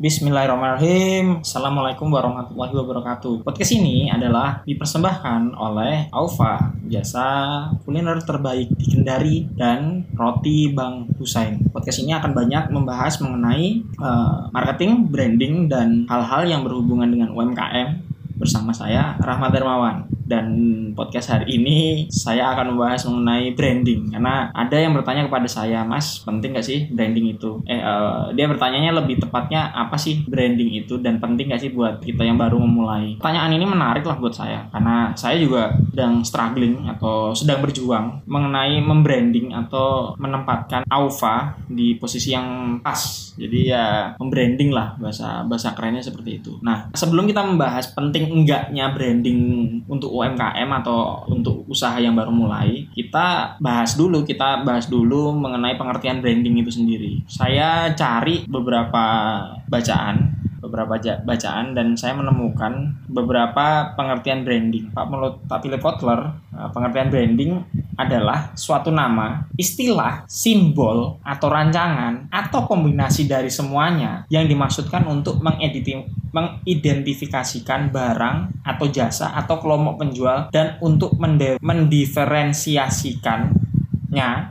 Bismillahirrahmanirrahim. Assalamualaikum warahmatullahi wabarakatuh. Podcast ini adalah dipersembahkan oleh Aufa, jasa kuliner terbaik di Kendari dan roti Bang Husain. Podcast ini akan banyak membahas mengenai uh, marketing, branding, dan hal-hal yang berhubungan dengan UMKM bersama saya Rahmat Dermawan dan podcast hari ini saya akan membahas mengenai branding. Karena ada yang bertanya kepada saya Mas penting gak sih branding itu? Eh uh, dia bertanyanya lebih tepatnya apa sih branding itu dan penting gak sih buat kita yang baru memulai? Pertanyaan ini menarik lah buat saya karena saya juga sedang struggling atau sedang berjuang mengenai membranding atau menempatkan Aufa di posisi yang pas. Jadi ya membranding lah bahasa bahasa kerennya seperti itu. Nah sebelum kita membahas penting enggaknya branding untuk UMKM atau untuk usaha yang baru mulai, kita bahas dulu, kita bahas dulu mengenai pengertian branding itu sendiri. Saya cari beberapa bacaan beberapa bacaan dan saya menemukan beberapa pengertian branding. Pak menurut Pak Philip Kotler, eh, pengertian branding adalah suatu nama, istilah, simbol, atau rancangan, atau kombinasi dari semuanya yang dimaksudkan untuk mengidentifikasikan barang atau jasa atau kelompok penjual dan untuk mendiferensiasikan nya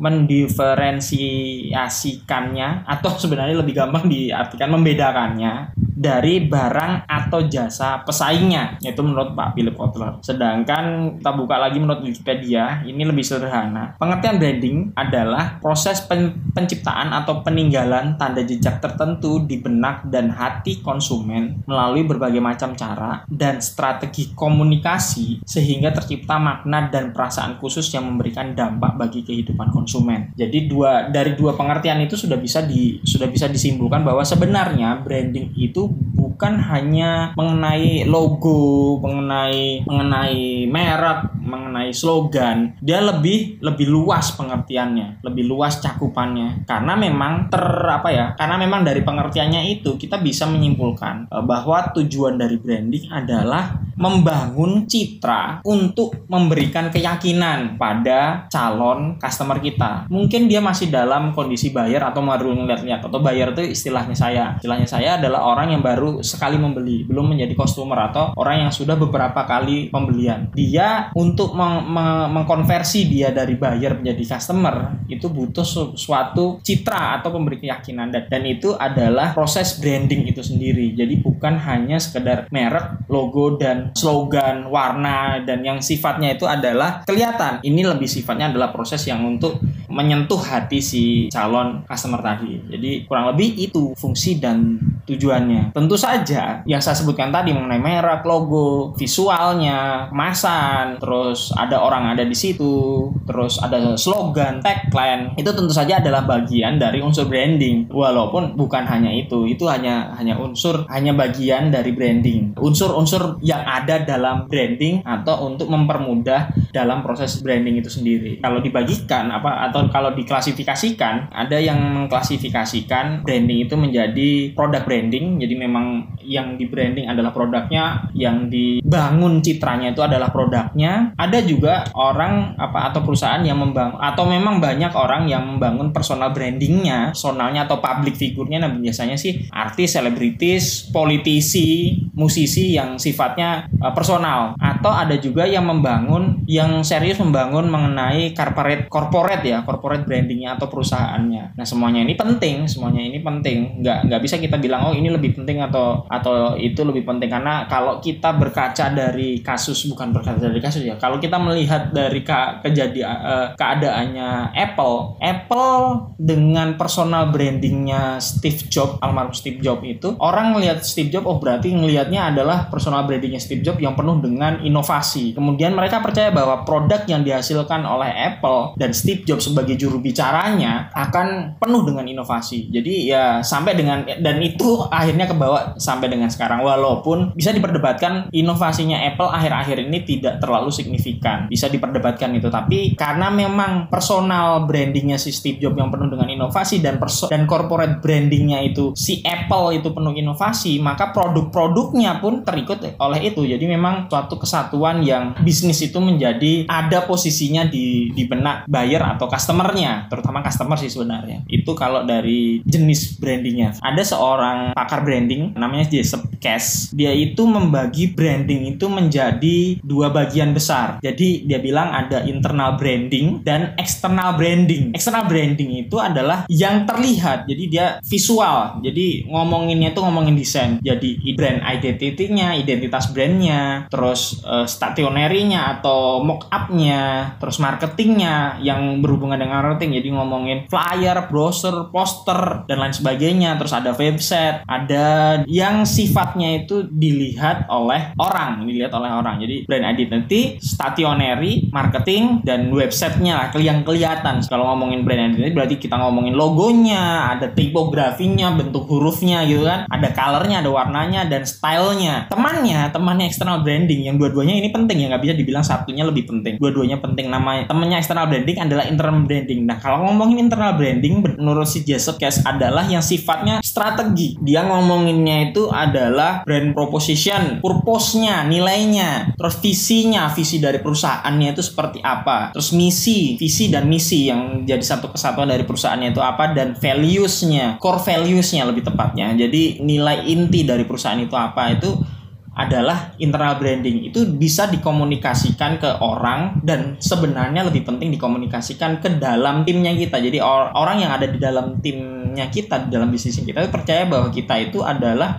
mendiferensiasikannya atau sebenarnya lebih gampang diartikan membedakannya dari barang atau jasa pesaingnya yaitu menurut Pak Philip Kotler. Sedangkan kita buka lagi menurut Wikipedia ini lebih sederhana. Pengertian branding adalah proses pen penciptaan atau peninggalan tanda jejak tertentu di benak dan hati konsumen melalui berbagai macam cara dan strategi komunikasi sehingga tercipta makna dan perasaan khusus yang memberikan dampak bagi kehidupan konsumen. Jadi dua dari dua pengertian itu sudah bisa di sudah bisa disimpulkan bahwa sebenarnya branding itu Lobo. Bukan hanya mengenai logo, mengenai mengenai merek, mengenai slogan. Dia lebih lebih luas pengertiannya, lebih luas cakupannya. Karena memang ter apa ya? Karena memang dari pengertiannya itu kita bisa menyimpulkan eh, bahwa tujuan dari branding adalah membangun citra untuk memberikan keyakinan pada calon customer kita. Mungkin dia masih dalam kondisi bayar atau baru ngeliat-liat atau bayar itu istilahnya saya. Istilahnya saya adalah orang yang baru sekali membeli, belum menjadi customer atau orang yang sudah beberapa kali pembelian. Dia untuk meng meng mengkonversi dia dari buyer menjadi customer itu butuh suatu citra atau pemberi keyakinan dan, dan itu adalah proses branding itu sendiri. Jadi bukan hanya sekedar merek, logo dan slogan, warna dan yang sifatnya itu adalah kelihatan. Ini lebih sifatnya adalah proses yang untuk menyentuh hati si calon customer tadi. Jadi kurang lebih itu fungsi dan tujuannya. Tentu saja yang saya sebutkan tadi mengenai merek, logo, visualnya, kemasan, terus ada orang ada di situ, terus ada slogan, tagline, itu tentu saja adalah bagian dari unsur branding. Walaupun bukan hanya itu, itu hanya hanya unsur hanya bagian dari branding. Unsur-unsur yang ada dalam branding atau untuk mempermudah dalam proses branding itu sendiri. Kalau dibagikan apa atau kalau diklasifikasikan, ada yang mengklasifikasikan branding itu menjadi produk branding branding jadi memang yang di branding adalah produknya yang dibangun citranya itu adalah produknya. Ada juga orang apa atau perusahaan yang membangun atau memang banyak orang yang membangun personal brandingnya personalnya atau public figurnya nah biasanya sih artis selebritis politisi musisi yang sifatnya uh, personal. Atau ada juga yang membangun yang serius membangun mengenai corporate corporate ya corporate brandingnya atau perusahaannya. Nah semuanya ini penting semuanya ini penting. Nggak nggak bisa kita bilang oh ini lebih penting atau atau itu lebih penting. Karena kalau kita berkaca dari kasus bukan berkaca dari kasus ya kalau kita melihat dari ke, kejadian uh, keadaannya Apple Apple dengan personal brandingnya Steve Jobs almarhum Steve Jobs itu orang melihat Steve Jobs oh berarti ngelihatnya adalah personal brandingnya Steve Jobs yang penuh dengan inovasi. Kemudian mereka percaya bahwa produk yang dihasilkan oleh Apple dan Steve Jobs sebagai juru bicaranya akan penuh dengan inovasi. Jadi ya sampai dengan dan itu akhirnya kebawa sampai dengan sekarang. Walaupun bisa diperdebatkan inovasinya Apple akhir-akhir ini tidak terlalu signifikan. Bisa diperdebatkan itu tapi karena memang personal brandingnya si Steve Jobs yang penuh dengan inovasi dan perso dan corporate brandingnya itu si Apple itu penuh inovasi maka produk-produknya pun terikut oleh itu. Jadi memang suatu kesatuan yang bisnis itu menjadi ada posisinya di di benak buyer atau customernya, terutama customer sih sebenarnya. Itu kalau dari jenis brandingnya. Ada seorang pakar branding namanya Joseph Cash. Dia itu membagi branding itu menjadi dua bagian besar. Jadi dia bilang ada internal branding dan external branding. External branding itu adalah yang terlihat. Jadi dia visual. Jadi ngomonginnya itu ngomongin desain. Jadi brand identity-nya, identitas brandnya, terus uh, stationery-nya atau mock up-nya, terus marketingnya yang berhubungan dengan marketing. Jadi ngomongin flyer, browser, poster dan lain sebagainya. Terus ada website, ada yang sifatnya itu dilihat oleh orang, dilihat oleh orang. Jadi brand identity, stationery, marketing dan websitenya lah yang kelihatan. Kalau ngomongin brand identity berarti kita ngomongin logonya, ada tipografinya, bentuk hurufnya gitu kan, ada colornya, ada warnanya dan stylenya. Temannya, temannya external branding yang dua-duanya ini penting ya nggak bisa dibilang satunya lebih penting. Dua-duanya penting namanya. Temannya external branding adalah internal branding. Nah kalau ngomongin internal branding menurut si Joseph Cash adalah yang sifatnya strategi. Dia ngomonginnya itu adalah brand proposition, purpose-nya, nilainya, terus visinya, visi dari perusahaannya itu seperti apa, terus misi, visi dan misi yang jadi satu kesatuan dari perusahaannya itu apa dan values-nya, core values-nya lebih tepatnya. Jadi nilai inti dari perusahaan itu apa itu adalah internal branding. Itu bisa dikomunikasikan ke orang dan sebenarnya lebih penting dikomunikasikan ke dalam timnya kita. Jadi or orang yang ada di dalam timnya kita di dalam bisnis kita percaya bahwa kita itu adalah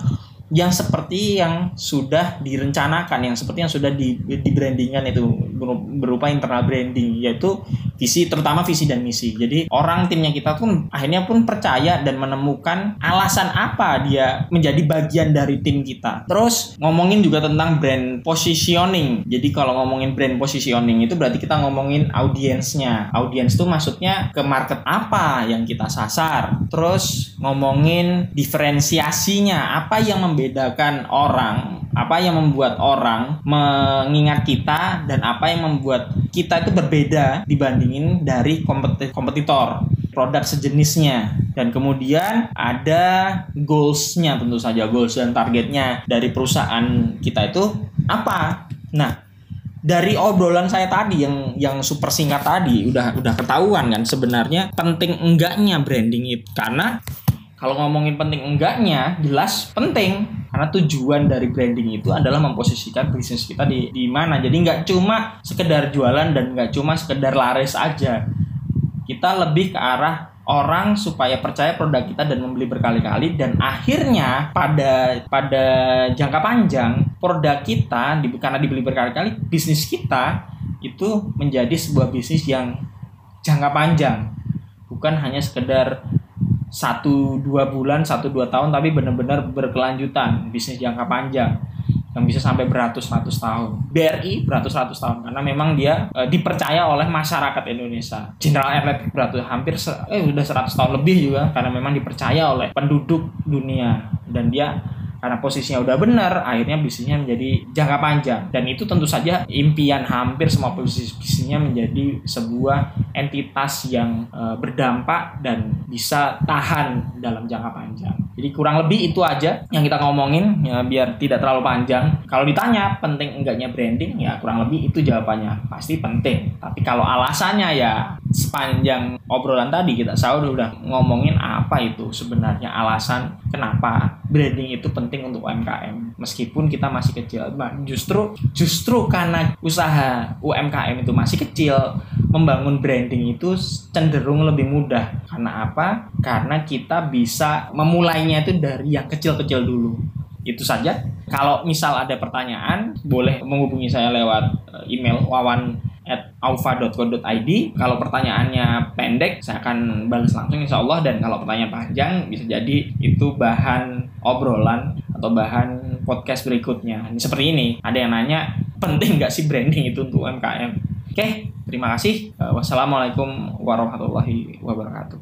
yang seperti yang sudah direncanakan, yang seperti yang sudah di, di brandingkan itu berupa internal branding, yaitu visi, terutama visi dan misi. Jadi orang timnya kita pun akhirnya pun percaya dan menemukan alasan apa dia menjadi bagian dari tim kita. Terus ngomongin juga tentang brand positioning. Jadi kalau ngomongin brand positioning itu berarti kita ngomongin audiensnya. Audiens itu maksudnya ke market apa yang kita sasar. Terus ngomongin diferensiasinya, apa yang membedakan orang, apa yang membuat orang mengingat kita dan apa yang membuat kita itu berbeda dibandingin dari kompetitor produk sejenisnya. Dan kemudian ada goalsnya tentu saja goals dan targetnya dari perusahaan kita itu apa? Nah dari obrolan saya tadi yang yang super singkat tadi udah udah ketahuan kan sebenarnya penting enggaknya branding itu. Karena kalau ngomongin penting enggaknya, jelas penting karena tujuan dari branding itu adalah memposisikan bisnis kita di di mana. Jadi nggak cuma sekedar jualan dan nggak cuma sekedar laris aja. Kita lebih ke arah orang supaya percaya produk kita dan membeli berkali-kali dan akhirnya pada pada jangka panjang produk kita karena dibeli berkali-kali bisnis kita itu menjadi sebuah bisnis yang jangka panjang bukan hanya sekedar satu dua bulan satu dua tahun tapi benar-benar berkelanjutan bisnis jangka panjang yang bisa sampai beratus-ratus tahun. BRI beratus-ratus tahun karena memang dia e, dipercaya oleh masyarakat Indonesia. General Electric beratus hampir se, eh udah 100 tahun lebih juga karena memang dipercaya oleh penduduk dunia dan dia karena posisinya udah benar akhirnya bisnisnya menjadi jangka panjang. Dan itu tentu saja impian hampir semua bisnis bisnisnya menjadi sebuah entitas yang e, berdampak dan bisa tahan dalam jangka panjang. Jadi kurang lebih itu aja yang kita ngomongin ya biar tidak terlalu panjang. Kalau ditanya penting enggaknya branding ya kurang lebih itu jawabannya. Pasti penting. Tapi kalau alasannya ya sepanjang obrolan tadi kita sahur udah ngomongin apa itu sebenarnya alasan kenapa branding itu penting untuk UMKM meskipun kita masih kecil. Nah, justru justru karena usaha UMKM itu masih kecil membangun branding itu cenderung lebih mudah. Karena apa? Karena kita bisa memulainya itu dari yang kecil-kecil dulu. Itu saja. Kalau misal ada pertanyaan boleh menghubungi saya lewat eh, email wawan at aufa.co.id kalau pertanyaannya pendek saya akan balas langsung insya Allah. Dan kalau pertanyaan panjang bisa jadi itu bahan obrolan atau bahan podcast berikutnya. Ini seperti ini. Ada yang nanya penting nggak sih branding itu untuk UMKM oke terima kasih. Wassalamualaikum warahmatullahi wabarakatuh